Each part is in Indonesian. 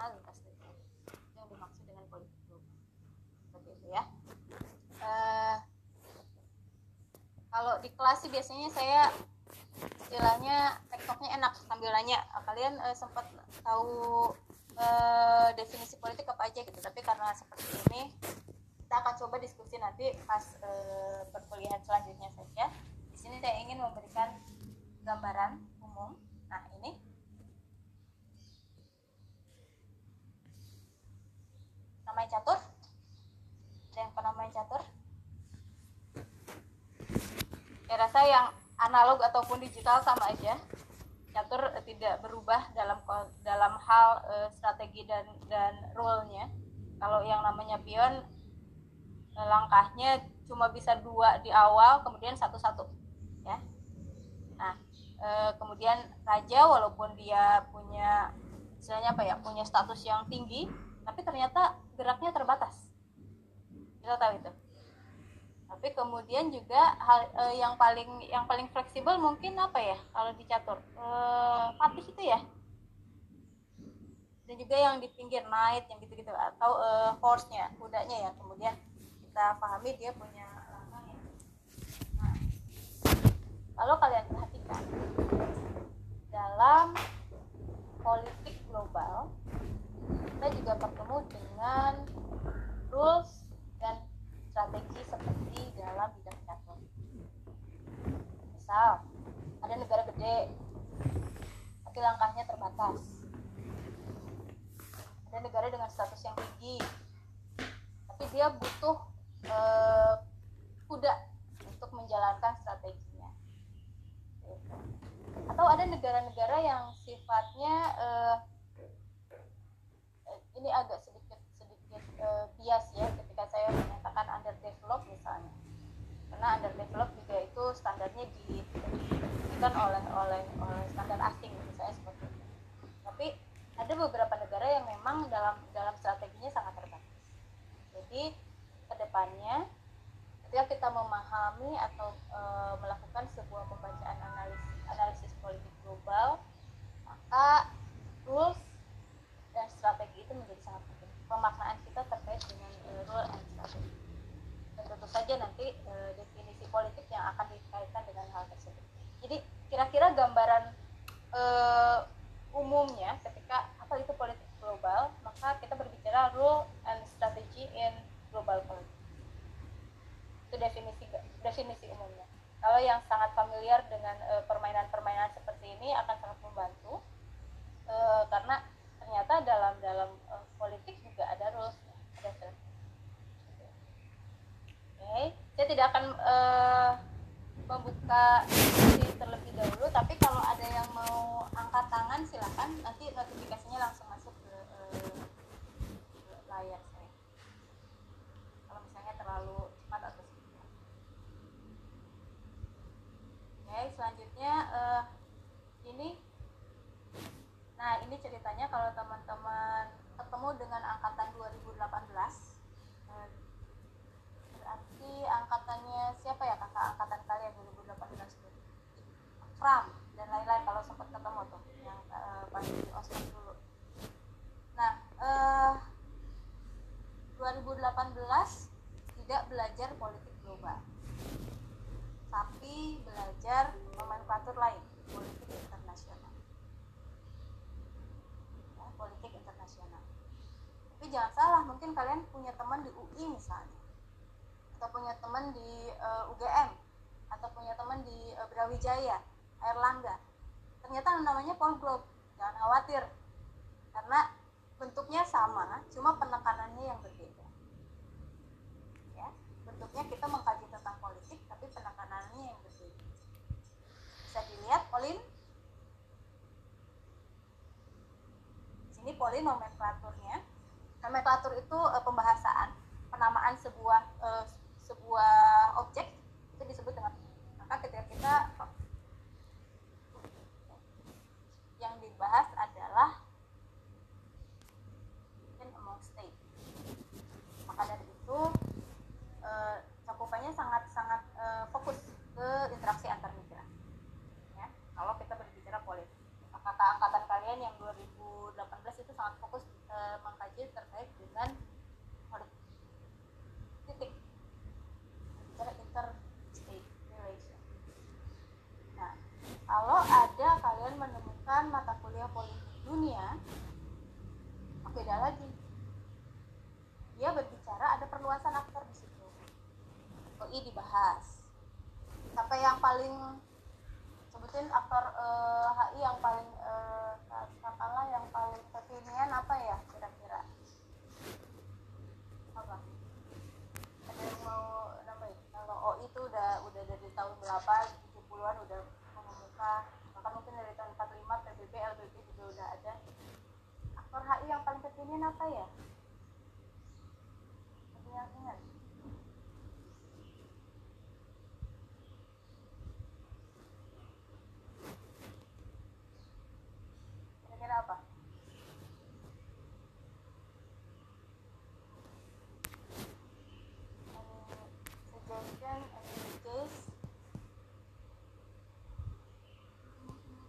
nasional lintas itu yang dimaksud dengan politik global. Seperti itu ya. Uh, kalau di kelas sih biasanya saya istilahnya tektoknya enak sambil nanya kalian uh, sempat tahu uh, definisi politik apa aja? Gitu. Tapi karena seperti ini kita akan coba diskusi nanti pas uh, perkuliahan selanjutnya saja. Di sini saya ingin memberikan gambaran umum nah ini namanya catur. Ada yang pernah main catur? Saya rasa yang analog ataupun digital sama aja. Catur tidak berubah dalam dalam hal uh, strategi dan dan rule-nya. Kalau yang namanya pion uh, langkahnya cuma bisa dua di awal kemudian satu-satu ya. Nah kemudian raja walaupun dia punya istilahnya apa ya punya status yang tinggi tapi ternyata geraknya terbatas. Kita tahu itu. Tapi kemudian juga hal uh, yang paling yang paling fleksibel mungkin apa ya kalau dicatur? Uh, patih itu ya. Dan juga yang di pinggir knight yang gitu-gitu atau uh, horse-nya kudanya ya. Kemudian kita pahami dia punya langkahnya nah, kalau kalian perhatikan dalam politik global kita juga bertemu dengan rules dan strategi seperti dalam bidang catur. Misal, ada negara gede, tapi langkahnya terbatas. Ada negara dengan status yang tinggi, tapi dia butuh eh, kuda untuk menjalankan strateginya. Atau ada negara-negara yang sifatnya eh, ini agak sedikit sedikit uh, bias ya ketika saya menyatakan underdeveloped misalnya karena underdeveloped juga itu standarnya diberikan oleh oleh oleh standar asing misalnya seperti itu tapi ada beberapa negara yang memang dalam dalam strateginya sangat terbatas jadi ke depannya ketika kita memahami atau e, melakukan sebuah pembacaan analisis analisis politik global maka rules dan strategi itu menjadi sangat penting pemaknaan kita terkait dengan uh, rule and strategi dan tentu saja nanti uh, definisi politik yang akan dikaitkan dengan hal tersebut jadi kira-kira gambaran uh, umumnya ketika apa itu politik global maka kita berbicara rule and strategy in global politics itu definisi definisi umumnya kalau yang sangat familiar dengan permainan-permainan uh, seperti ini akan sangat membantu uh, karena ternyata dalam dalam uh, politik juga ada rules ada strategi oke okay. saya tidak akan uh, membuka terlebih dahulu tapi kalau ada yang mau angkat tangan silakan nanti notifikasinya langsung masuk ke, uh, ke layar saya kalau misalnya terlalu cepat atau sedikit oke okay, selanjutnya uh, ini Nah, ini ceritanya kalau teman-teman ketemu dengan angkatan 2018, eh, berarti angkatannya siapa ya kakak angkatan kalian 2018 itu? Fram dan lain-lain kalau sempat ketemu tuh yang uh, pas di ospek dulu. Nah, uh, 2018 tidak belajar politik global, tapi belajar nomenklatur lain, politik internasional politik internasional. Tapi jangan salah, mungkin kalian punya teman di UI misalnya, atau punya teman di uh, UGM, atau punya teman di uh, Brawijaya, Airlangga. Ternyata namanya Polglob, jangan khawatir, karena bentuknya sama, cuma penekanannya yang berbeda. Ya, bentuknya kita mengkaji tentang politik, tapi penekanannya yang berbeda. Bisa dilihat, Pauline ini poli nomenklaturnya. Nomenklatur itu e, pembahasan penamaan sebuah sebuah objek itu disebut dengan maka ketika kita yang dibahas adalah among state maka dari itu e, cakupannya sangat sangat e, fokus ke interaksi antar negara ya kalau kita berbicara politik maka angkatan kalian kalian yang 2018 itu sangat fokus uh, mengkaji terkait dengan titik inter interstate relation. Nah, kalau ada kalian menemukan mata kuliah politik dunia, beda lagi. Dia berbicara ada perluasan aktor di situ. OI dibahas. Sampai yang paling sebutin aktor uh, eh, HI yang paling uh, katakanlah yang paling kekinian apa ya kira-kira apa ada yang mau nambahin kalau OI itu udah udah dari tahun berapa 70-an udah mengemuka bahkan mungkin dari tahun 45 PBB LBB juga udah ada aktor HI yang paling kekinian apa ya ada yang ingat kira-kira apa suggestion case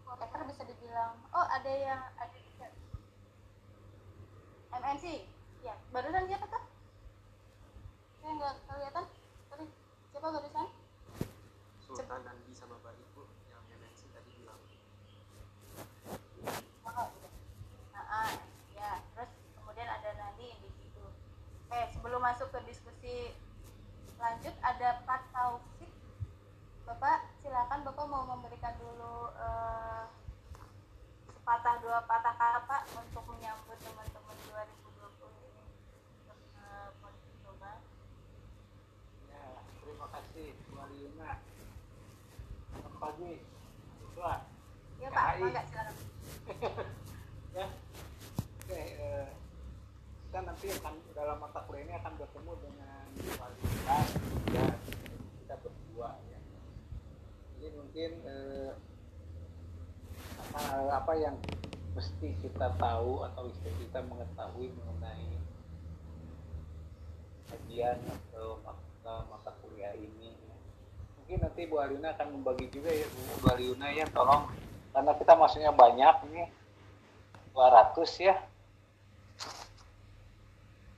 hacker bisa dibilang oh ada yang ada MNC ya barusan siapa tuh saya nggak kelihatan sorry siapa barusan Sultan dan bisa bapak ibu yang MNC tadi bilang nah, ya terus kemudian ada nanti individu oke sebelum masuk ke diskusi lanjut ada Pak Taufik Bapak silakan Bapak mau memberikan dulu uh, sepatah dua patah kata untuk menyambut teman-teman 2020 ini untuk uh, politik global. Ya, terima Yuna. Selamat pagi. Tua. Ya Pak, enggak silakan. ya oke eh, kita nanti akan dalam mata kuliah ini akan bertemu dengan Walita ya kita berdua ya jadi mungkin eh, apa, apa yang mesti kita tahu atau mesti kita mengetahui mengenai kajian atau mata, mata kuliah ini. Mungkin nanti Bu Alina akan membagi juga ya Bu. Alina ya tolong. Karena kita masuknya banyak nih 200 ya.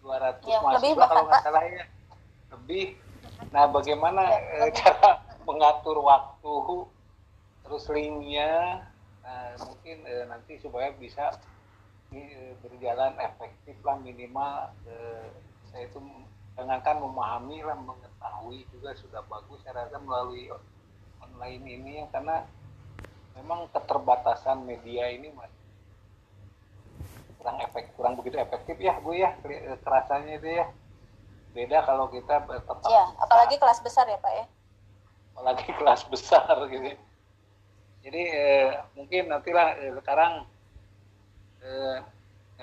200 ya, mahasiswa lebih kalau nggak salah ya. Lebih. Nah bagaimana ya, eh, cara mengatur waktu terus linknya. Nah, mungkin eh, nanti supaya bisa eh, berjalan efektif lah minimal. Eh, saya itu jangankan memahami lah mengetahui juga sudah bagus saya rasa melalui online ini ya karena memang keterbatasan media ini masih kurang efek kurang begitu efektif ya bu ya kerasanya itu ya. Beda kalau kita tetap ya apalagi kelas besar ya pak ya. Apalagi kelas besar gitu. Jadi eh, mungkin nantilah eh, sekarang eh,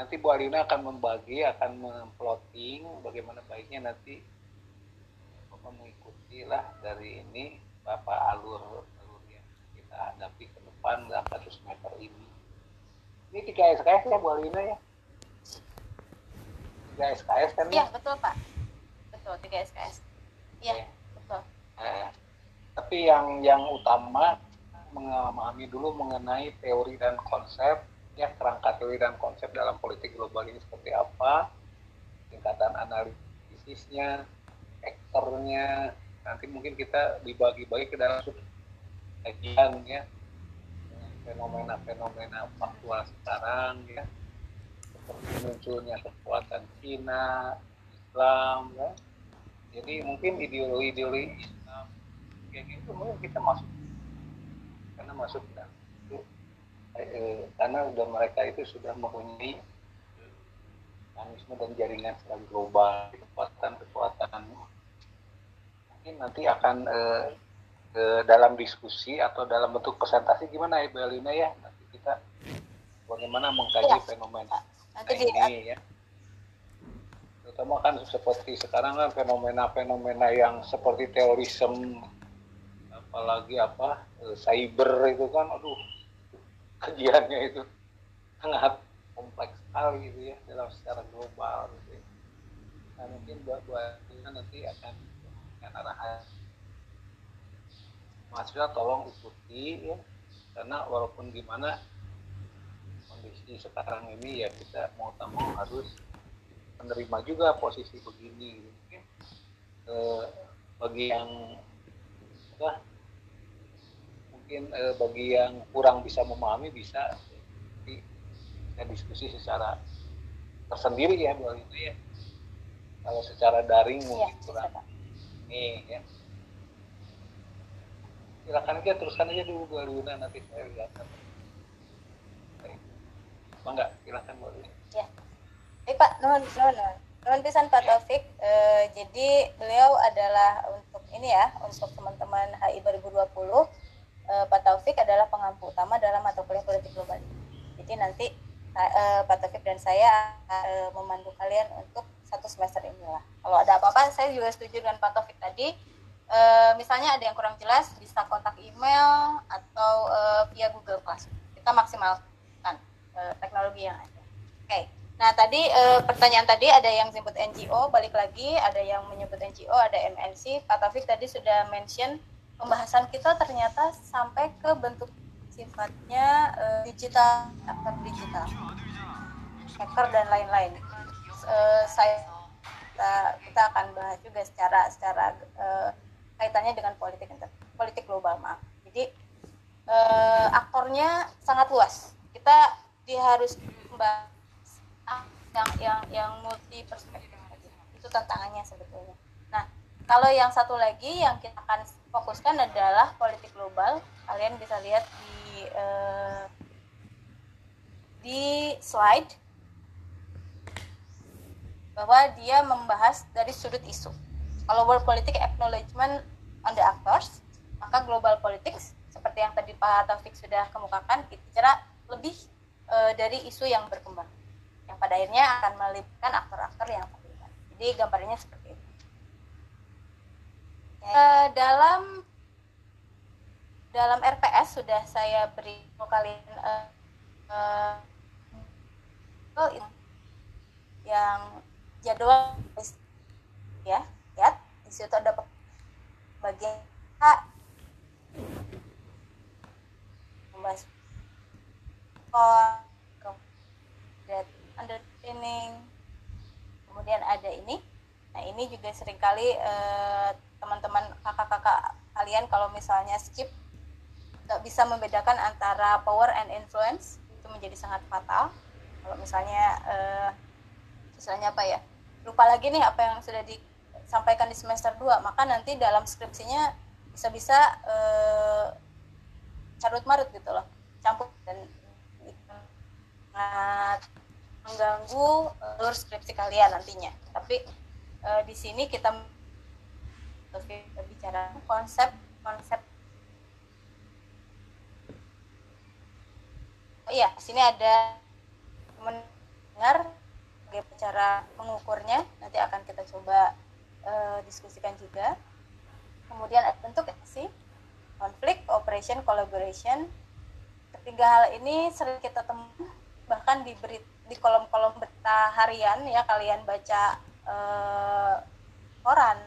nanti Bu Alina akan membagi akan memplotting bagaimana baiknya nanti Bapak mengikuti lah dari ini Bapak alur alur yang kita hadapi ke depan dalam kasus meter ini ini tiga SKS ya Bu Alina ya? Tiga SKS kan? Iya betul Pak. Betul tiga SKS. Iya ya. betul. Eh, tapi yang yang utama memahami dulu mengenai teori dan konsep ya kerangka teori dan konsep dalam politik global ini seperti apa tingkatan analisisnya aktornya nanti mungkin kita dibagi-bagi ke dalam kajian ya fenomena-fenomena faktual sekarang ya seperti munculnya kekuatan Cina, Islam ya. Jadi mungkin ideologi-ideologi Islam kayak gitu mungkin kita masuk karena masuk dan itu eh, eh, karena udah mereka itu sudah mempunyai mekanisme dan jaringan secara global kekuatan-kekuatan. Mungkin nanti akan eh, ke dalam diskusi atau dalam bentuk presentasi gimana ya Belina ya? Nanti kita bagaimana mengkaji ya. fenomena nanti ini ya. Terutama kan seperti sekarang kan fenomena-fenomena yang seperti terorisme apalagi apa e, cyber itu kan aduh kajiannya itu sangat kompleks sekali gitu ya dalam secara global gitu ya. Nah, mungkin buat buat nanti akan dengan arahan mahasiswa tolong ikuti ya karena walaupun gimana kondisi sekarang ini ya kita mau tak mau harus menerima juga posisi begini mungkin eh, bagi yang mungkin eh, bagi yang kurang bisa memahami bisa kita diskusi secara tersendiri ya bahwa itu ya kalau secara daring mungkin Iya, kurang bisa, Pak. ini ya silakan aja teruskan aja dulu Bu Aruna nanti saya lihat Baik. Bangga, silakan boleh. Eh Pak, nuhun nuhun nuhun. Nuhun pisan Pak Taufik. Eh, jadi beliau adalah untuk ini ya, untuk teman-teman HI 2020 eh, Pak Taufik adalah pengampu utama dalam mata kuliah politik global. Jadi nanti eh, Pak Taufik dan saya eh, memandu kalian untuk satu semester inilah. Kalau ada apa-apa, saya juga setuju dengan Pak Taufik tadi. Eh, misalnya ada yang kurang jelas, bisa kontak email atau eh, via Google Class. Kita maksimalkan eh, teknologi yang ada. Oke. Nah, tadi eh, pertanyaan tadi ada yang menyebut NGO, balik lagi ada yang menyebut NGO, ada MNC. Pak Taufik tadi sudah mention pembahasan kita ternyata sampai ke bentuk sifatnya eh, digital, hacker digital, hacker dan lain-lain. Eh, saya kita, kita akan bahas juga secara secara eh, kaitannya dengan politik politik global, maaf. Jadi eh, aktornya sangat luas. Kita di harus membahas yang yang yang multi perspektif itu tantangannya sebetulnya. Kalau yang satu lagi yang kita akan fokuskan adalah politik global. Kalian bisa lihat di eh, di slide bahwa dia membahas dari sudut isu. Kalau world politik acknowledgement on the actors, maka global politics seperti yang tadi Pak Taufik sudah kemukakan bicara lebih eh, dari isu yang berkembang yang pada akhirnya akan melibatkan aktor-aktor yang terlibat. Jadi gambarnya seperti Eh, dalam dalam RPS sudah saya beri kalian oh, ini. yang jadwal ya lihat di situ ada bagian A membahas understanding kemudian ada ini nah ini juga sering kali eh, teman-teman kakak-kakak kalian kalau misalnya skip nggak bisa membedakan antara power and influence itu menjadi sangat fatal kalau misalnya eh, misalnya apa ya lupa lagi nih apa yang sudah disampaikan di semester 2 maka nanti dalam skripsinya bisa-bisa eh, carut marut gitu loh campur dan sangat mengganggu alur skripsi kalian nantinya. Tapi e, di sini kita bicara konsep konsep. Oh iya, sini ada mendengar bagaimana cara mengukurnya. Nanti akan kita coba e, diskusikan juga. Kemudian bentuk aksi, konflik, operation, collaboration. Ketiga hal ini sering kita temukan bahkan di beri, di kolom-kolom berita harian ya kalian baca eh, koran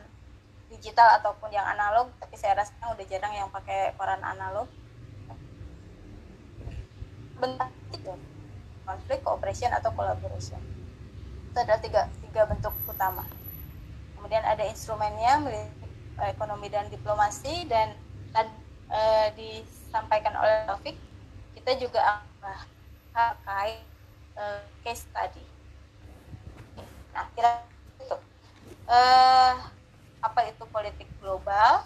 digital ataupun yang analog tapi saya rasa udah jarang yang pakai koran analog. Bentuk itu konflik cooperation atau collaboration. Itu ada tiga tiga bentuk utama. Kemudian ada instrumennya milik ekonomi dan diplomasi dan eh, disampaikan oleh Taufik kita juga terkait uh, case tadi. Nah, kira itu apa itu politik global?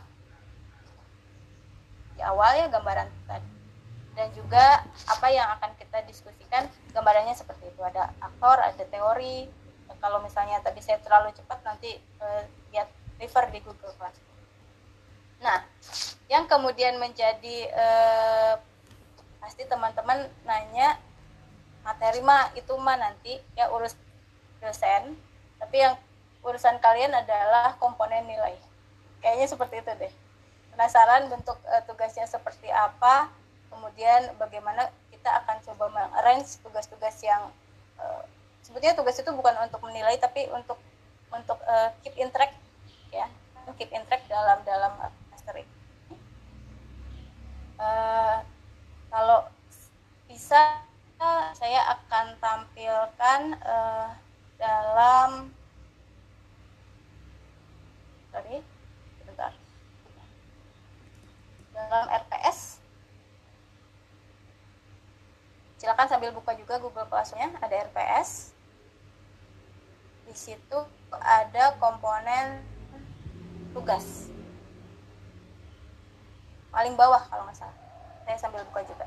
Di awal ya gambaran tadi. Dan juga apa yang akan kita diskusikan gambarannya seperti itu. Ada aktor, ada teori. Kalau misalnya tadi saya terlalu cepat nanti uh, lihat refer di Google Classroom. Nah, yang kemudian menjadi uh, pasti teman-teman nanya materi mah itu mah nanti ya urus dosen tapi yang urusan kalian adalah komponen nilai. Kayaknya seperti itu deh. Penasaran bentuk uh, tugasnya seperti apa kemudian bagaimana kita akan coba mengarrange tugas-tugas yang uh, sebetulnya tugas itu bukan untuk menilai tapi untuk untuk uh, keep in track ya. Keep in track dalam dalam master uh, kalau bisa saya akan misalkan uh, dalam sorry sebentar dalam RPS silakan sambil buka juga Google Classroom-nya. Ada RPS di situ ada komponen tugas. Paling bawah kalau nggak salah. Saya sambil buka juga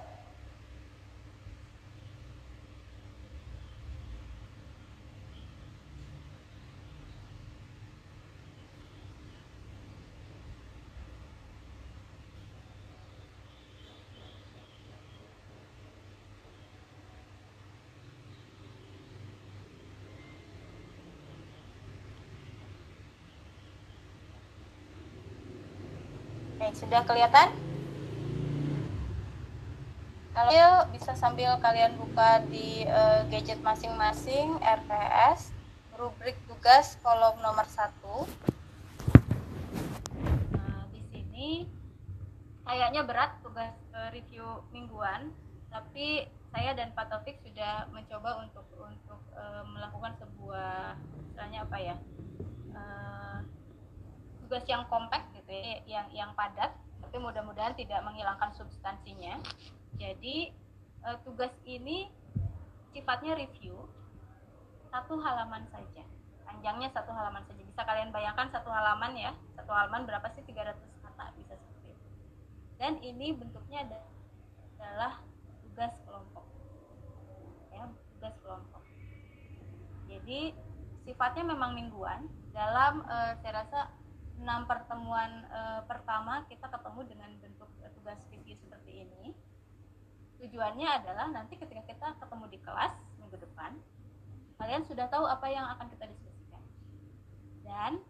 Oke, sudah kelihatan? Kalau bisa sambil kalian buka di uh, gadget masing-masing RPS, rubrik tugas kolom nomor satu. Nah, di sini kayaknya berat tugas uh, review mingguan, tapi saya dan Pak Taufik sudah mencoba untuk untuk uh, melakukan sebuah misalnya apa ya uh, tugas yang kompak yang yang padat tapi mudah-mudahan tidak menghilangkan substansinya. Jadi uh, tugas ini sifatnya review satu halaman saja. Panjangnya satu halaman saja. Bisa kalian bayangkan satu halaman ya. Satu halaman berapa sih? 300 kata bisa seperti itu. Dan ini bentuknya adalah tugas kelompok. Ya tugas kelompok. Jadi sifatnya memang mingguan. Dalam uh, saya rasa enam pertemuan e, pertama kita ketemu dengan bentuk tugas review seperti ini. Tujuannya adalah nanti ketika kita ketemu di kelas minggu depan kalian sudah tahu apa yang akan kita diskusikan. Dan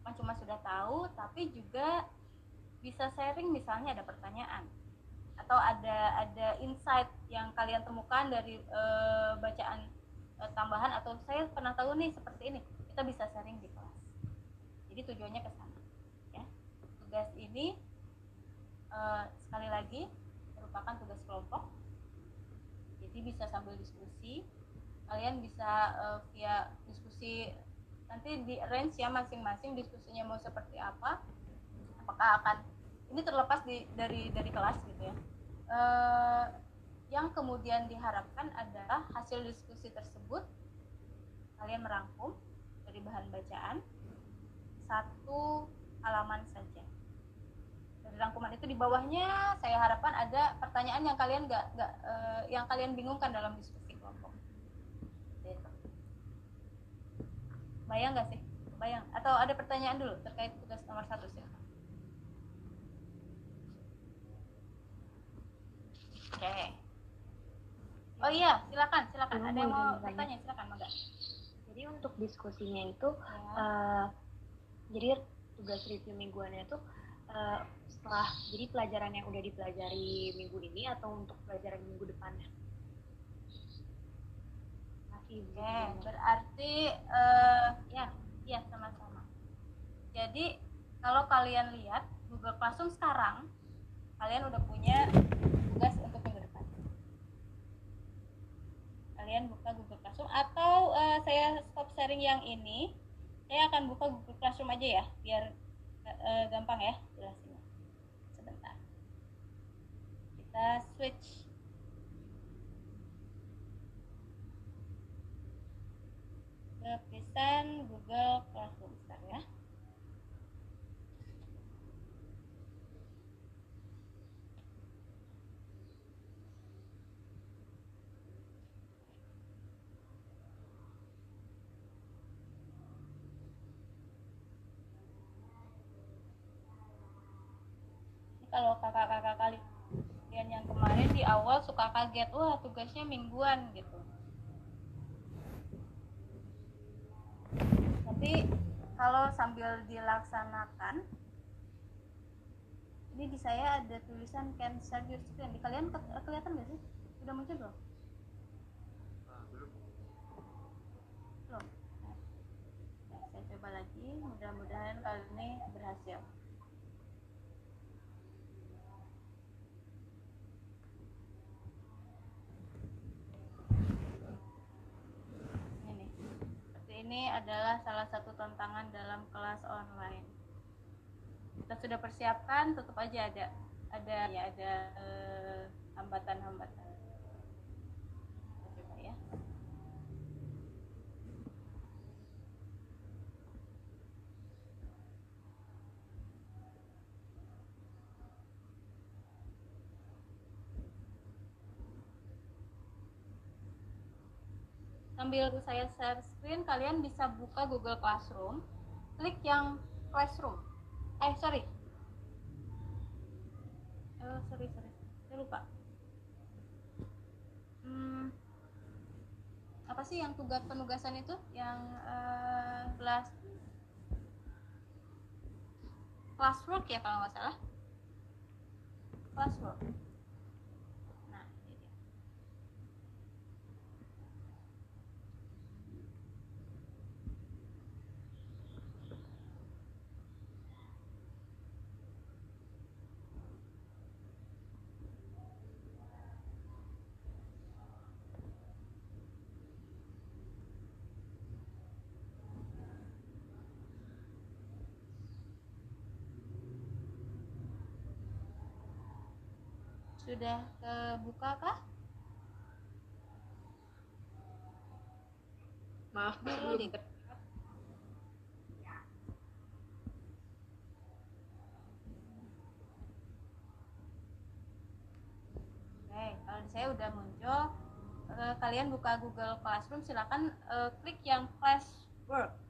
bukan cuma sudah tahu tapi juga bisa sharing misalnya ada pertanyaan atau ada ada insight yang kalian temukan dari e, bacaan e, tambahan atau saya pernah tahu nih seperti ini kita bisa sharing di jadi tujuannya ke sana ya. Tugas ini uh, sekali lagi merupakan tugas kelompok. Jadi bisa sambil diskusi. Kalian bisa uh, via diskusi nanti di range ya masing-masing diskusinya mau seperti apa apakah akan ini terlepas di, dari dari kelas gitu ya. Uh, yang kemudian diharapkan adalah hasil diskusi tersebut kalian merangkum dari bahan bacaan satu halaman saja. Dari rangkuman itu di bawahnya saya harapkan ada pertanyaan yang kalian nggak nggak uh, yang kalian bingungkan dalam diskusi kelompok. Gitu. bayang nggak sih? Bayang. Atau ada pertanyaan dulu terkait tugas nomor satu sih oke. Okay. oh iya silakan silakan. Ada yang mau bertanya? Silakan Mangga. Jadi untuk diskusinya itu ya. uh, jadi tugas review mingguannya itu uh, setelah jadi pelajaran yang udah dipelajari minggu ini atau untuk pelajaran minggu depannya? Masih Oke, berarti uh, ya ya sama-sama. jadi kalau kalian lihat Google Classroom sekarang kalian udah punya tugas untuk minggu depan. Kalian buka Google Classroom atau uh, saya stop sharing yang ini saya akan buka Google Classroom aja ya biar uh, gampang ya jelasinnya. Sebentar. Kita switch ke pesan Google Classroom sebentar ya kakak-kakak kalian yang kemarin di awal suka kaget wah tugasnya mingguan gitu. Tapi kalau sambil dilaksanakan ini di saya ada tulisan can start your screen di kalian ke kelihatan nggak sih? Sudah muncul belum. Nah, saya coba lagi. Mudah-mudahan kali ini berhasil ini adalah salah satu tantangan dalam kelas online. Kita sudah persiapkan, tetap aja ada ada ya ada eh, hambatan-hambatan. Kita coba ya. Sambil saya share screen kalian bisa buka Google Classroom. Klik yang Classroom. Eh sorry. Eh sorry sorry. Saya lupa. Hmm, apa sih yang tugas penugasan itu? Yang class classwork ya kalau nggak salah. Classwork nah ini dia sudah kebuka kah? Maaf, belum ter- Oke, kalau di saya udah muncul, eh, kalian buka Google Classroom, silakan eh, klik yang Classwork.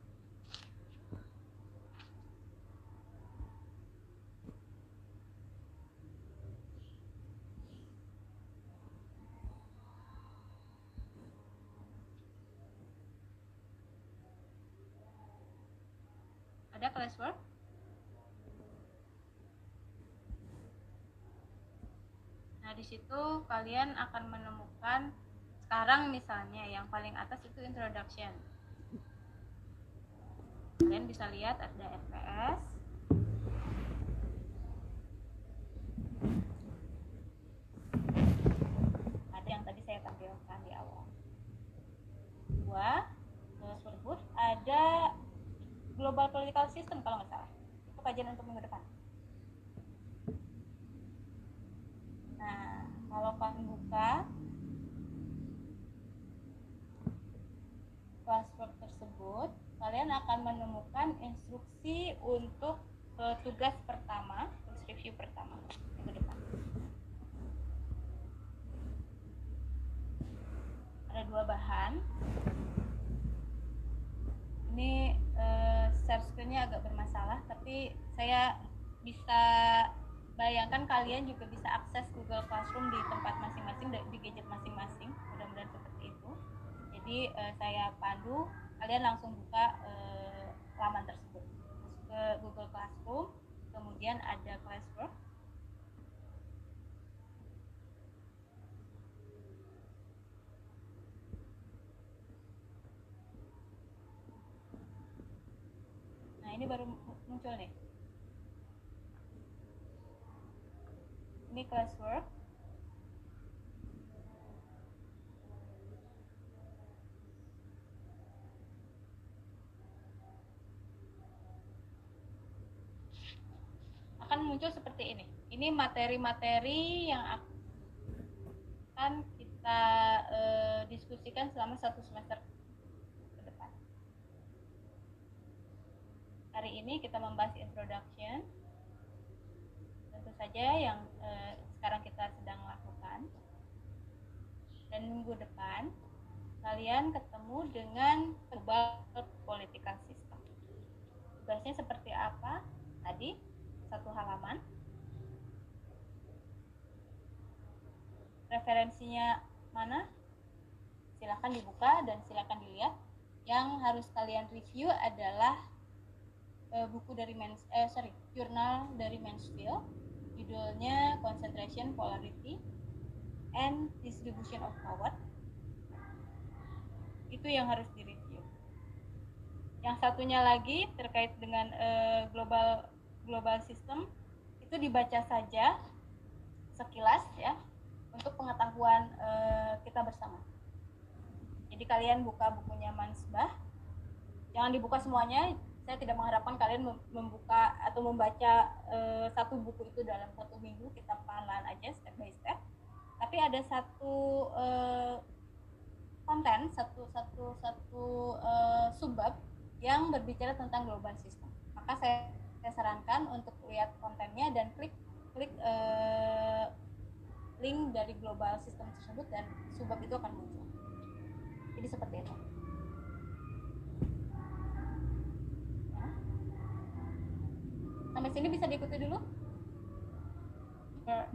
Ada Classwork? Nah, di situ kalian akan menemukan sekarang misalnya yang paling atas itu introduction. Kalian bisa lihat ada FPS. Ada yang tadi saya tampilkan di awal. Dua, tersebut ada global political system kalau nggak salah. Itu kajian untuk minggu depan. Nah, kalau kalian buka classwork tersebut, kalian akan menemukan instruksi untuk eh, tugas pertama, review pertama minggu depan. Ada dua bahan. Ini eh, share agak bermasalah, tapi saya bisa bayangkan kalian juga bisa akses Google Classroom di tempat masing-masing di gadget masing-masing mudah-mudahan seperti itu. Jadi eh, saya pandu kalian langsung buka eh, laman tersebut. Masuk ke Google Classroom kemudian ada classwork nah ini baru mu- muncul nih. Ini classwork. Akan muncul seperti ini. Ini materi-materi yang akan kita eh, diskusikan selama satu semester ke depan hari ini kita membahas introduction tentu saja yang eh, sekarang kita sedang lakukan. Dan minggu depan kalian ketemu dengan global political system. Tugasnya seperti apa? Tadi satu halaman. Referensinya mana? Silahkan dibuka dan silahkan dilihat. Yang harus kalian review adalah eh, buku dari Mans eh sorry jurnal dari Mansfield. Judulnya Concentration Polarity and Distribution of Power. Itu yang harus direview. Yang satunya lagi terkait dengan eh, global global system itu dibaca saja sekilas ya untuk pengetahuan eh, kita bersama. Jadi kalian buka bukunya Mansbah. Jangan dibuka semuanya saya tidak mengharapkan kalian membuka atau membaca uh, satu buku itu dalam satu minggu. Kita pelan aja step by step. Tapi ada satu uh, konten satu satu satu uh, subbab yang berbicara tentang global system. Maka saya, saya sarankan untuk lihat kontennya dan klik klik uh, link dari global system tersebut dan subbab itu akan muncul. Jadi seperti itu sampai sini bisa diikuti dulu?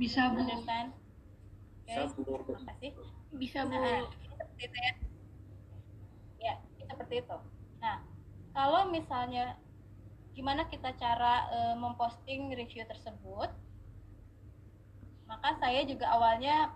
Bisa bu. understand okay. terima kasih bisa bu. nah, seperti itu ya. Ya seperti itu. Nah kalau misalnya gimana kita cara uh, memposting review tersebut maka saya juga awalnya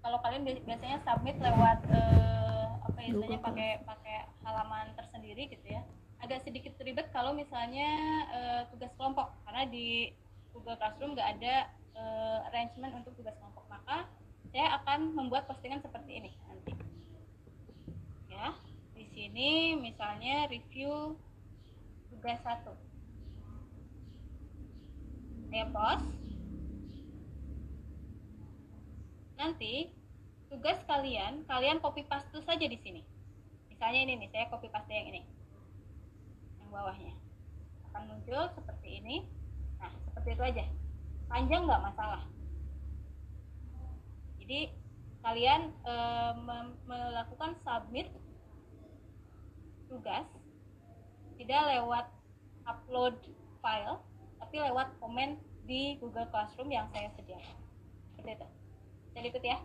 kalau kalian biasanya submit lewat uh, apa ya istilahnya pakai pakai halaman tersendiri gitu ya agak sedikit ribet kalau misalnya uh, tugas kelompok. Karena di Google Classroom nggak ada uh, arrangement untuk tugas kelompok. Maka saya akan membuat postingan seperti ini nanti. Ya di sini misalnya review tugas satu. Saya post nanti tugas kalian kalian copy paste saja di sini. Misalnya ini nih saya copy paste yang ini bawahnya. Akan muncul seperti ini. Nah seperti itu aja. Panjang nggak masalah. Jadi kalian e, melakukan submit tugas tidak lewat upload file tapi lewat komen di Google Classroom yang saya sediakan. Seperti itu. Saya ikut ya.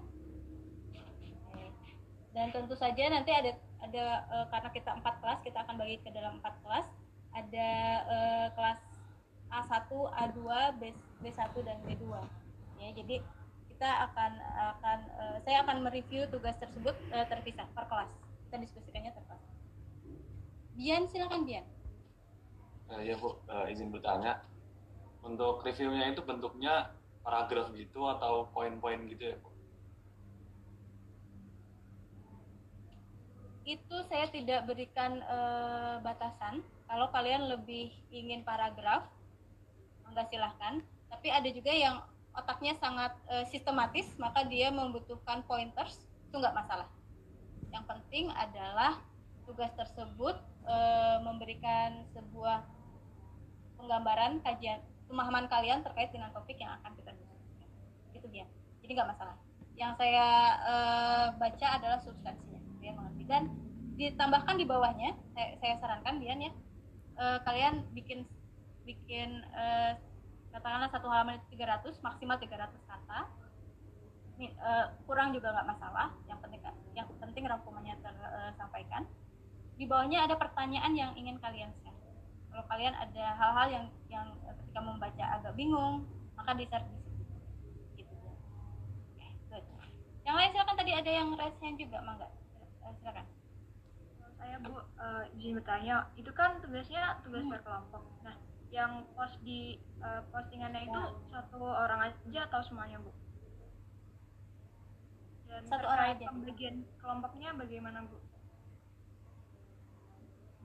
Dan tentu saja nanti ada ada uh, karena kita empat kelas kita akan bagi ke dalam empat kelas. Ada uh, kelas A1, A2, B, B1 dan B2 ya jadi kita akan akan uh, saya akan mereview tugas tersebut uh, terpisah per kelas. Kita diskusikannya terpisah Bian silakan Bian uh, ya Bu. Uh, izin bertanya. Untuk reviewnya itu bentuknya paragraf gitu atau poin-poin gitu ya Bu itu saya tidak berikan uh, batasan. Kalau kalian lebih ingin paragraf, enggak silahkan. Tapi ada juga yang otaknya sangat uh, sistematis, maka dia membutuhkan pointers, itu enggak masalah. Yang penting adalah tugas tersebut uh, memberikan sebuah penggambaran kajian pemahaman kalian terkait dengan topik yang akan kita diskusikan. Itu dia. Jadi nggak masalah. Yang saya uh, baca adalah mengerti dan ditambahkan di bawahnya saya, saya sarankan Bian ya uh, kalian bikin bikin uh, katakanlah satu halaman itu 300 maksimal 300 kata. Uh, kurang juga nggak masalah yang penting yang penting rangkumannya tersampaikan di bawahnya ada pertanyaan yang ingin kalian share. Kalau kalian ada hal-hal yang yang ketika membaca agak bingung maka di share di situ. Gitu. Okay, yang lain silakan tadi ada yang raise hand juga mangga silakan. Saya bu uh, izin bertanya. Itu kan tugasnya tugas hmm. berkelompok. Nah yang post di uh, postingannya itu ya. satu orang aja atau semuanya bu? Dan satu orang aja. pembagian kelompoknya bagaimana bu?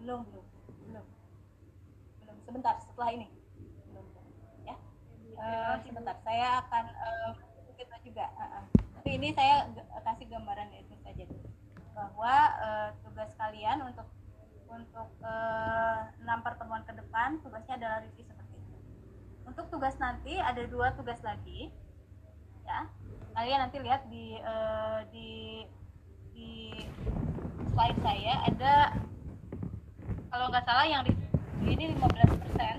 Belum belum belum. Belum. Sebentar setelah ini. Belum ya. Uh, sebentar. Saya akan uh, kita juga uh, uh. tapi ini saya kasih gambaran dulu bahwa uh, tugas kalian untuk untuk uh, enam pertemuan ke depan tugasnya adalah review seperti itu. Untuk tugas nanti ada dua tugas lagi, ya. Kalian nanti lihat di uh, di di slide saya ada kalau nggak salah yang di ini 15 persen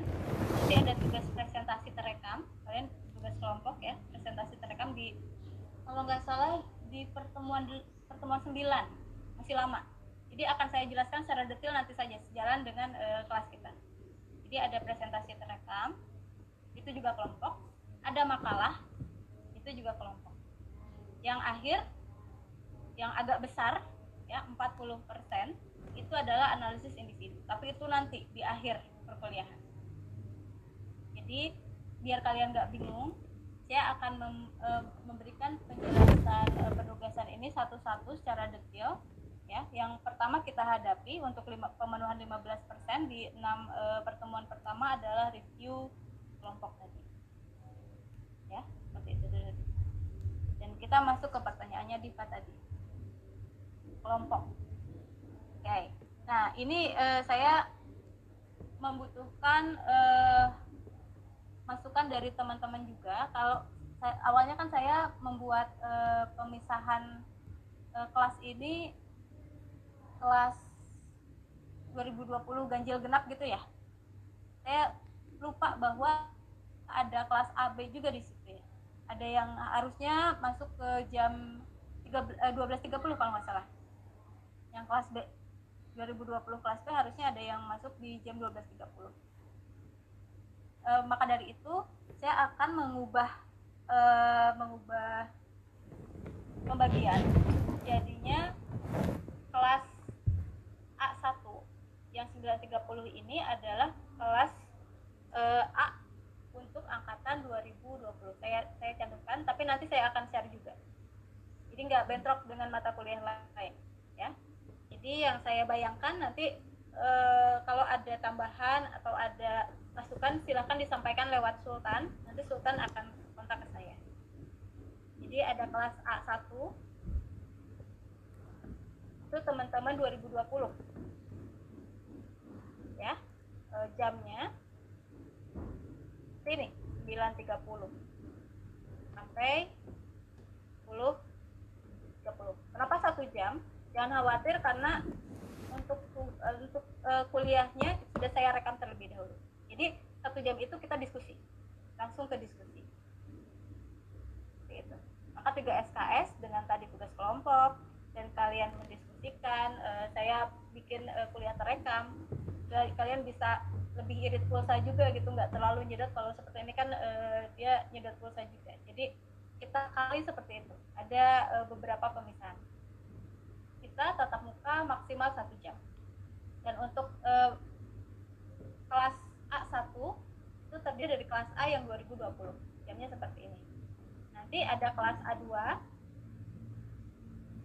nanti ada tugas presentasi terekam kalian tugas kelompok ya presentasi terekam di kalau nggak salah di pertemuan pertemuan 9 masih lama. Jadi akan saya jelaskan secara detail nanti saja sejalan dengan uh, kelas kita. Jadi ada presentasi terekam, itu juga kelompok. Ada makalah, itu juga kelompok. Yang akhir, yang agak besar, ya 40% itu adalah analisis individu. Tapi itu nanti di akhir perkuliahan. Jadi biar kalian nggak bingung, saya akan mem, e, memberikan penjelasan e, penugasan ini satu-satu secara detail ya. Yang pertama kita hadapi untuk lima, pemenuhan 15% di enam e, pertemuan pertama adalah review kelompok tadi. Ya, seperti itu. Dan kita masuk ke pertanyaannya Diva tadi. Kelompok. Oke. Nah, ini e, saya membutuhkan e, masukan dari teman-teman juga kalau saya, awalnya kan saya membuat uh, pemisahan uh, kelas ini kelas 2020 ganjil genap gitu ya. Saya lupa bahwa ada kelas AB juga di situ ya. Ada yang harusnya masuk ke jam 12.30 eh, kalau nggak salah. Yang kelas B 2020 kelas B harusnya ada yang masuk di jam 12.30 e, maka dari itu saya akan mengubah uh, mengubah pembagian. Jadinya kelas A1 yang 930 ini adalah kelas uh, A untuk angkatan 2020 saya saya cantumkan tapi nanti saya akan share juga. Jadi nggak bentrok dengan mata kuliah lain ya. Jadi yang saya bayangkan nanti e, kalau ada tambahan atau ada masukan silahkan disampaikan lewat Sultan. Nanti Sultan akan kontak ke saya. Jadi ada kelas A1 itu teman-teman 2020 ya e, jamnya. Sini 9.30 sampai 10 30 kenapa satu jam? Jangan khawatir karena untuk untuk uh, kuliahnya sudah saya rekam terlebih dahulu. Jadi satu jam itu kita diskusi. Langsung ke diskusi. Itu maka tiga SKS dengan tadi tugas kelompok dan kalian mendiskusikan uh, saya bikin uh, kuliah terekam kalian bisa lebih irit pulsa juga gitu nggak terlalu nyedot. Kalau seperti ini kan uh, dia nyedot pulsa juga. Jadi kita kali seperti itu. Ada uh, beberapa pemisahan. Kita tatap muka maksimal satu jam. Dan untuk uh, kelas A1 itu terdiri dari kelas A yang 2020 jamnya seperti ini. Nanti ada kelas A2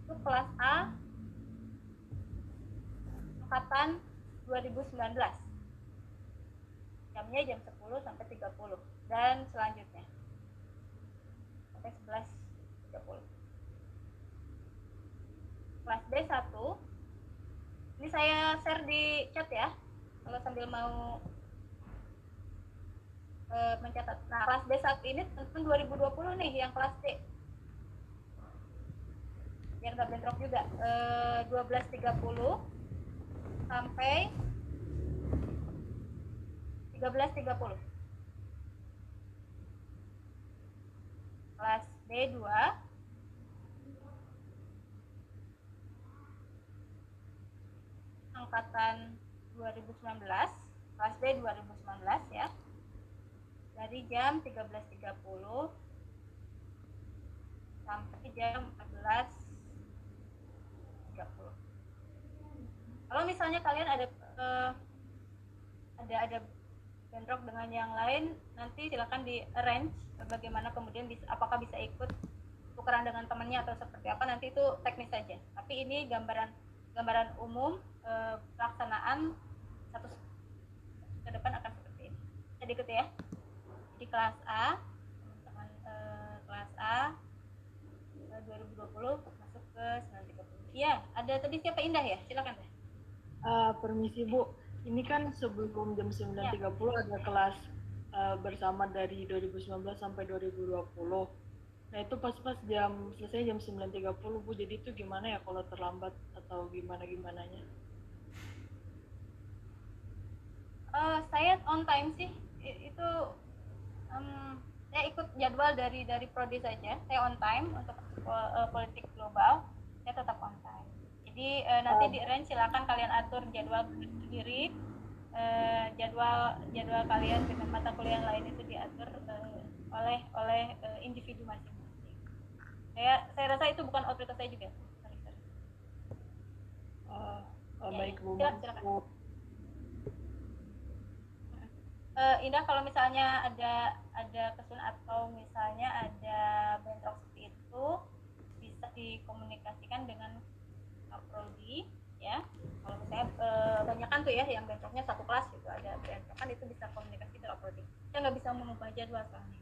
itu kelas A angkatan 2019 jamnya jam 10 sampai 30 dan selanjutnya sampai 11.30 kelas B1 ini saya share di chat ya kalau sambil mau e, mencatat. Nah, kelas B saat ini teman 2020 nih yang kelas C. Biar nggak bentrok juga. E, 12.30 sampai 13.30. Kelas B2 angkatan 2019 kelas B 2019 ya. Dari jam 13.30 sampai jam 14.30 kalau misalnya kalian ada uh, ada ada bentrok dengan yang lain nanti silakan di arrange bagaimana kemudian bisa, apakah bisa ikut tukeran dengan temannya atau seperti apa nanti itu teknis saja. Tapi ini gambaran gambaran umum uh, pelaksanaan satu ke depan akan seperti ini. Jadi ikut ya. Di kelas A teman-teman eh, kelas A eh, 2020 masuk ke 930 iya ada tadi siapa Indah ya? Silakan deh uh, permisi Bu ini kan sebelum jam 9.30 ya. ada kelas uh, bersama dari 2019 sampai 2020 nah itu pas-pas jam selesai jam 9.30 Bu. Jadi itu gimana ya kalau terlambat atau gimana gimananya uh, saya on time sih. Itu um, saya ikut jadwal dari dari prodi saja. Saya on time untuk uh, politik global. Saya tetap on time jadi uh, nanti di range silakan kalian atur jadwal sendiri. Uh, jadwal jadwal kalian dengan mata kuliah lain itu diatur uh, oleh oleh uh, individu masing-masing. Saya saya rasa itu bukan otoritas saya juga. Sorry, sorry. Uh, oh, ya, baik bu. silakan, silakan. Uh, Indah kalau misalnya ada ada kesun atau misalnya ada bentrok seperti itu bisa dikomunikasikan dengan prodi ya. Kalau misalnya e, banyak kan tuh ya yang bentroknya satu kelas gitu ada bentrokan itu bisa komunikasi prodi saya nggak bisa mengubah jadwal soalnya.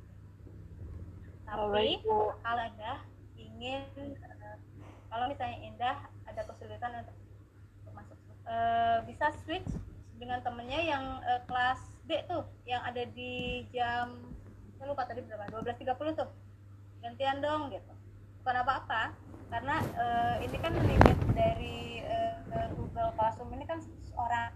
Tapi kalau ada ingin eh, kalau misalnya Indah ada kesulitan untuk, untuk masuk. Eh, bisa switch dengan temennya yang eh, kelas B tuh yang ada di jam saya lupa tadi berapa 12.30 tuh. Gantian dong gitu. Bukan apa-apa karena eh, ini kan limit dari eh, Google Classroom ini kan orang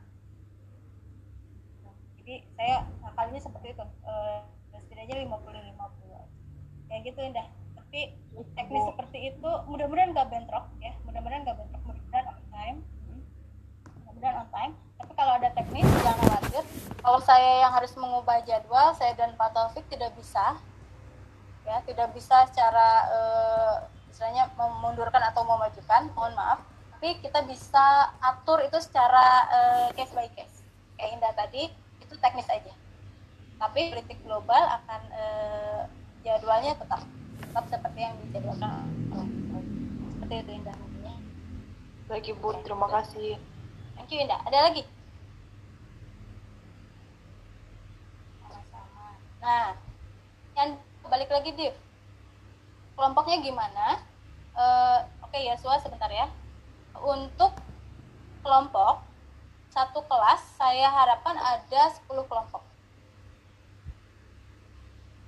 jadi saya kali ini seperti itu eh, setidaknya 50 50 kayak gitu Indah. Tapi teknis seperti itu mudah-mudahan nggak bentrok ya. Mudah-mudahan nggak bentrok mudah-mudahan on time. Mudah-mudahan on time. Tapi kalau ada teknis jangan khawatir kalau saya yang harus mengubah jadwal saya dan Pak Taufik tidak bisa. Ya tidak bisa secara eh, istilahnya memundurkan atau memajukan mohon maaf tapi kita bisa atur itu secara eh, case by case kayak Indah tadi itu teknis aja tapi politik global akan eh, jadwalnya tetap tetap seperti yang dijadwalkan seperti itu Indah mungkin ya. Baik Ibu, terima kasih. Thank you Indah. Ada lagi? Sama-sama. Nah, yang balik lagi Div. Kelompoknya gimana? Eh, Oke ya, Sua sebentar ya. Untuk kelompok satu kelas saya harapkan ada 10 kelompok.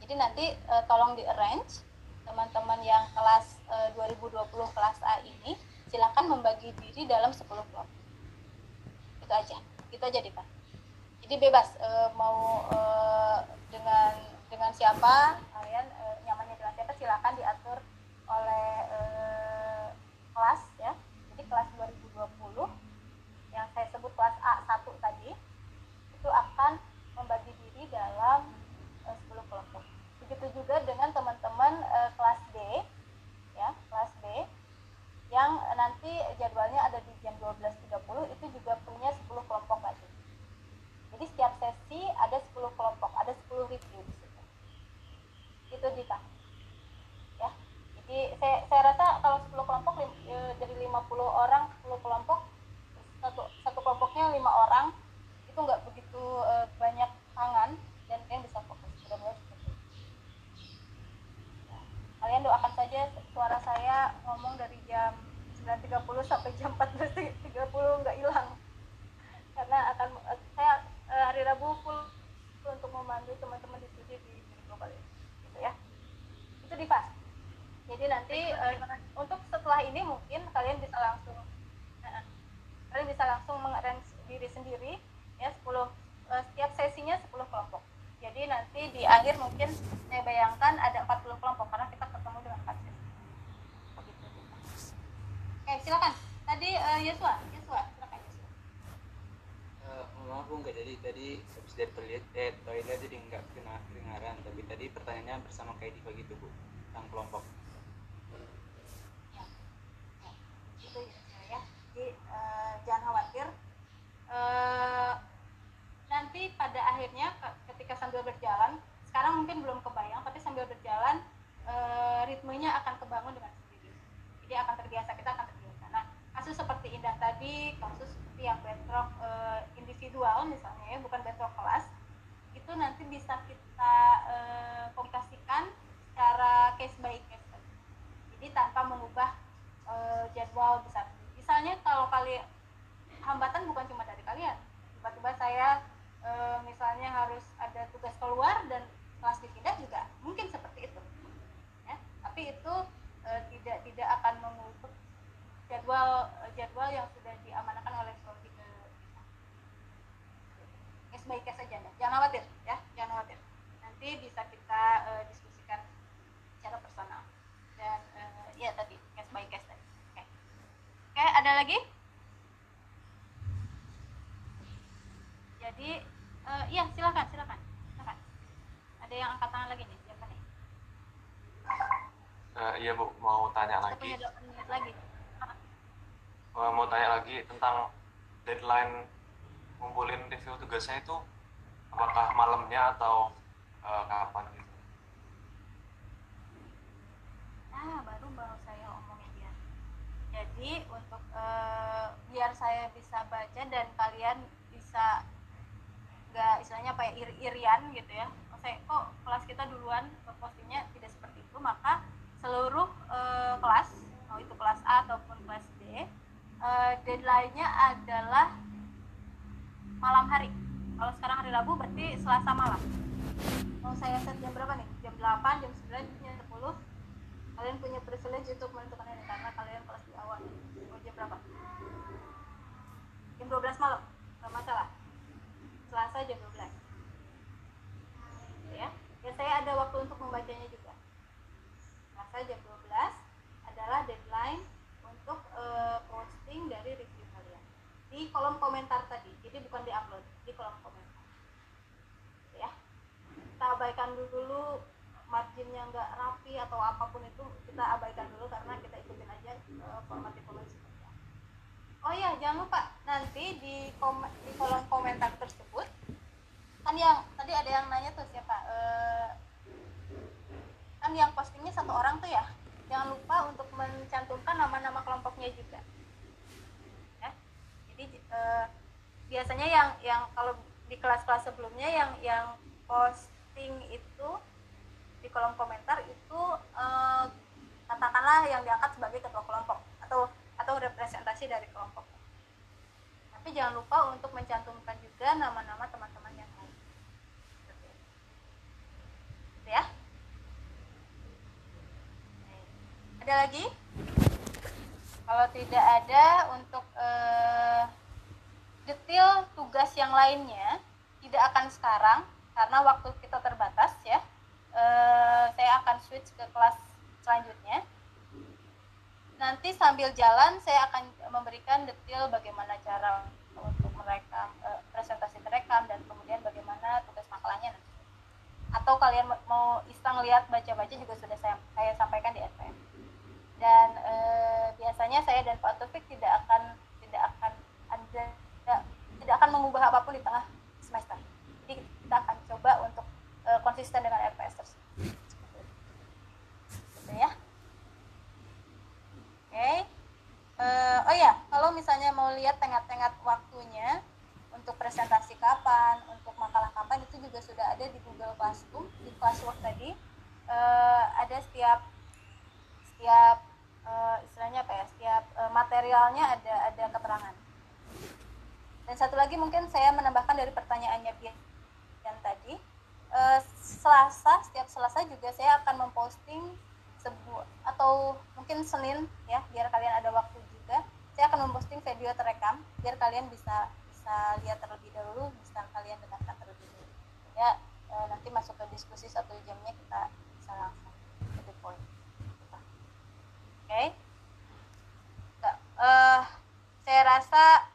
Jadi nanti eh, tolong di arrange teman-teman yang kelas eh, 2020 kelas A ini silakan membagi diri dalam 10 kelompok itu aja itu aja Diva jadi bebas eh, mau eh, dengan dengan siapa kalian eh, nyamannya dengan siapa silakan diatur oleh eh, kelas ya jadi kelas 2020 yang saya sebut kelas A1 tadi itu akan membagi diri dalam eh, 10 kelompok begitu juga dengan teman-teman eh, kelas D ya kelas B yang nanti jadwalnya ada di jam 12.30 itu juga punya 10 kelompok lagi. Jadi setiap sesi ada 10 kelompok, ada 10 review di situ. Itu Dita. Ya. Jadi saya, saya rasa kalau 10 kelompok lim- eh, dari 50 orang 10 kelompok satu satu kelompoknya lima orang itu nggak begitu eh, banyak tangan dan kalian bisa fokus. Mudah-mudahan seperti itu kalian doakan saja suara saya ngomong dari jam 9.30 sampai jam 14.30 nggak hilang. Karena akan saya eh, hari Rabu full untuk memandu teman-teman diskusi di di global gitu ya. Itu Diva jadi nanti eh, untuk setelah ini mungkin kalian bisa langsung eh, kalian bisa langsung mengarrange diri sendiri ya 10 eh, setiap sesinya 10 kelompok. Jadi nanti di akhir mungkin saya bayangkan ada 40 kelompok karena kita ketemu dengan 4 sesi. Begitu. Oke, silakan. Tadi eh, Yesua, Yesua, silakan Yesua. Eh, maaf bu nggak jadi tadi habis dari toilet eh toilet jadi nggak kena kedengaran tapi tadi pertanyaannya bersama kayak Diva gitu bu. Tentang kelompok Ya. Ya. Itu Yesua ya. Jadi eh, jangan khawatir. Eh, nanti pada akhirnya ke- ketika sambil berjalan, sekarang mungkin belum kebayang, tapi sambil berjalan eh, ritmenya akan kebangun dengan sendiri. Jadi akan terbiasa, kita akan terbiasa. Nah, kasus seperti Indah tadi, kasus seperti yang bentrok eh, individual misalnya ya, bukan bentrok kelas, itu nanti bisa kita eh, komunikasikan secara case by case. tadi. Jadi tanpa mengubah eh, jadwal besar. Misalnya kalau kali hambatan bukan cuma dari kalian, tiba-tiba saya eh, misalnya harus ada tugas keluar dan kelas dipindah juga mungkin seperti itu ya tapi itu eh, tidak tidak akan mengubah jadwal eh, jadwal yang sudah diamanahkan oleh prodi ke kita case by case saja Anda. jangan khawatir ya jangan khawatir nanti bisa kita eh, diskusikan secara personal dan eh, ya tadi case by case tadi oke oke ada lagi jadi eh, iya silakan silakan silakan. Ada yang angkat tangan lagi nih siapa nih. Eh, iya bu, mau tanya kita lagi. punya 8 menit lagi. Eh, mau tanya lagi tentang deadline ngumpulin review tugasnya itu apakah malamnya atau eh, kapan gitu? nah baru mau saya omongin dia jadi untuk uh, biar saya bisa baca dan kalian bisa nggak istilahnya apa ya iri-irian gitu ya. Saya kok kelas kita duluan postingnya tidak seperti itu maka seluruh uh, kelas mau itu kelas A ataupun kelas D uh, deadline-nya adalah malam hari. Kalau sekarang hari Rabu berarti Selasa malam. Mau saya set jam berapa nih? Jam 8 jam 9 jam 10 kalian punya privilege untuk menentukan ini karena kalian kelas di awal. Mau jam berapa? Jam 12 malam nggak masalah selasa jam 12 ya dan saya ada waktu untuk membacanya juga. Selasa jam 12 adalah deadline untuk uh, posting dari review kalian. Di kolom komentar tadi jadi bukan di upload di kolom komentar. Ya kita abaikan dulu marginnya nggak rapi atau apa pun itu kita abaikan dulu karena kita ikutin aja uh, format informasi oh iya jangan lupa nanti di kom di kolom komentar tersebut kan yang tadi ada yang nanya tuh siapa uh, kan yang postingnya satu orang tuh ya jangan lupa untuk mencantumkan nama-nama kelompoknya juga ya jadi uh, biasanya yang yang kalau di kelas-kelas sebelumnya yang yang posting itu di kolom komentar itu eh, katakanlah yang diangkat sebagai ketua kelompok atau atau representasi dari kelompok. Tapi jangan lupa untuk mencantumkan juga nama-nama teman-teman yang lain. Gitu ya. Ada lagi? Kalau tidak ada untuk eh, detail tugas yang lainnya tidak akan sekarang karena waktu kita terbatas ya uh, saya akan switch ke kelas selanjutnya. Nanti sambil jalan saya akan memberikan detail bagaimana cara untuk merekam uh, presentasi terekam dan kemudian bagaimana tugas makalahnya nanti. Atau kalian mau iseng lihat baca-baca juga sudah saya, saya sampaikan di SPM. Dan uh, biasanya saya dan Pak Taufik tidak akan tidak akan ada tidak akan mengubah apa pun di tengah semester. Jadi kita akan coba untuk uh, konsisten dengan RPS tersebut. Gitu ya. Oke. Okay. Eh, oh ya, kalau misalnya mau lihat tengah-tengah waktunya untuk presentasi kapan, untuk makalah kapan itu juga sudah ada di Google Classroom di Classwork tadi. Uh, ada setiap setiap uh, istilahnya apa ya? Setiap uh, materialnya ada ada keterangan. Dan satu lagi mungkin saya menambahkan dari pertanyaannya Bian tadi uh, Selasa setiap Selasa juga saya akan memposting sebuah atau mungkin Senin ya biar kalian ada waktu juga saya akan memposting video terekam biar kalian bisa bisa lihat terlebih dahulu bisa kalian dengarkan terlebih dahulu ya uh, nanti masuk ke diskusi satu jamnya kita bisa langsung ke the point oke okay. uh, saya rasa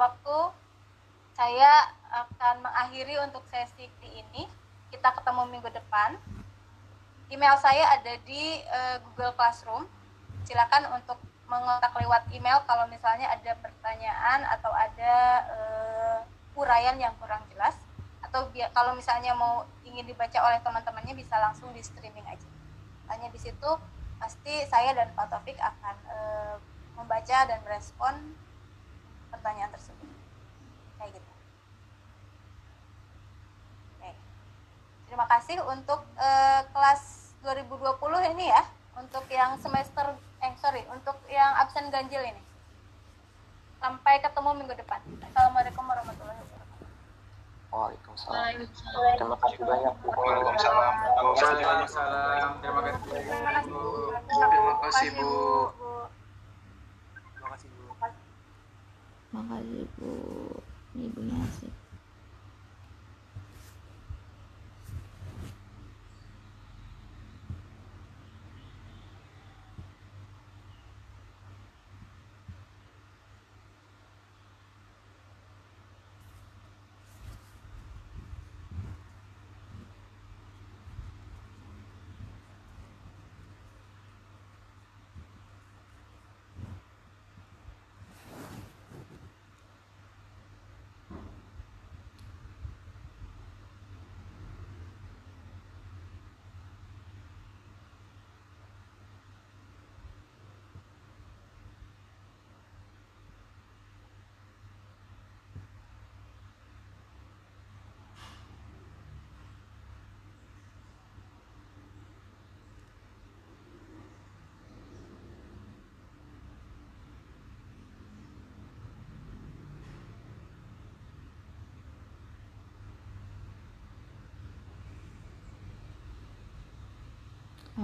waktu saya akan mengakhiri untuk sesi ini. Kita ketemu minggu depan. Email saya ada di uh, Google Classroom. Silakan untuk mengontak lewat email kalau misalnya ada pertanyaan atau ada uh, uraian yang kurang jelas atau kalau misalnya mau ingin dibaca oleh teman-temannya bisa langsung di streaming aja. Hanya di situ pasti saya dan Pak Taufik akan uh, membaca dan merespon pertanyaan tersebut. Kayak gitu. Terima kasih untuk uh, kelas 2020 ini ya, untuk yang semester eh sorry, untuk yang absen ganjil ini. Sampai ketemu minggu depan. Assalamualaikum warahmatullahi wabarakatuh. Waalaikumsalam. Terima kasih banyak. Waalaikumsalam. Waalaikumsalam. Terima kasih. Terima kasih Bu. Terima kasih Bu. Terima kasih Bu. Makasih Bu. Ibunya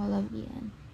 I love you.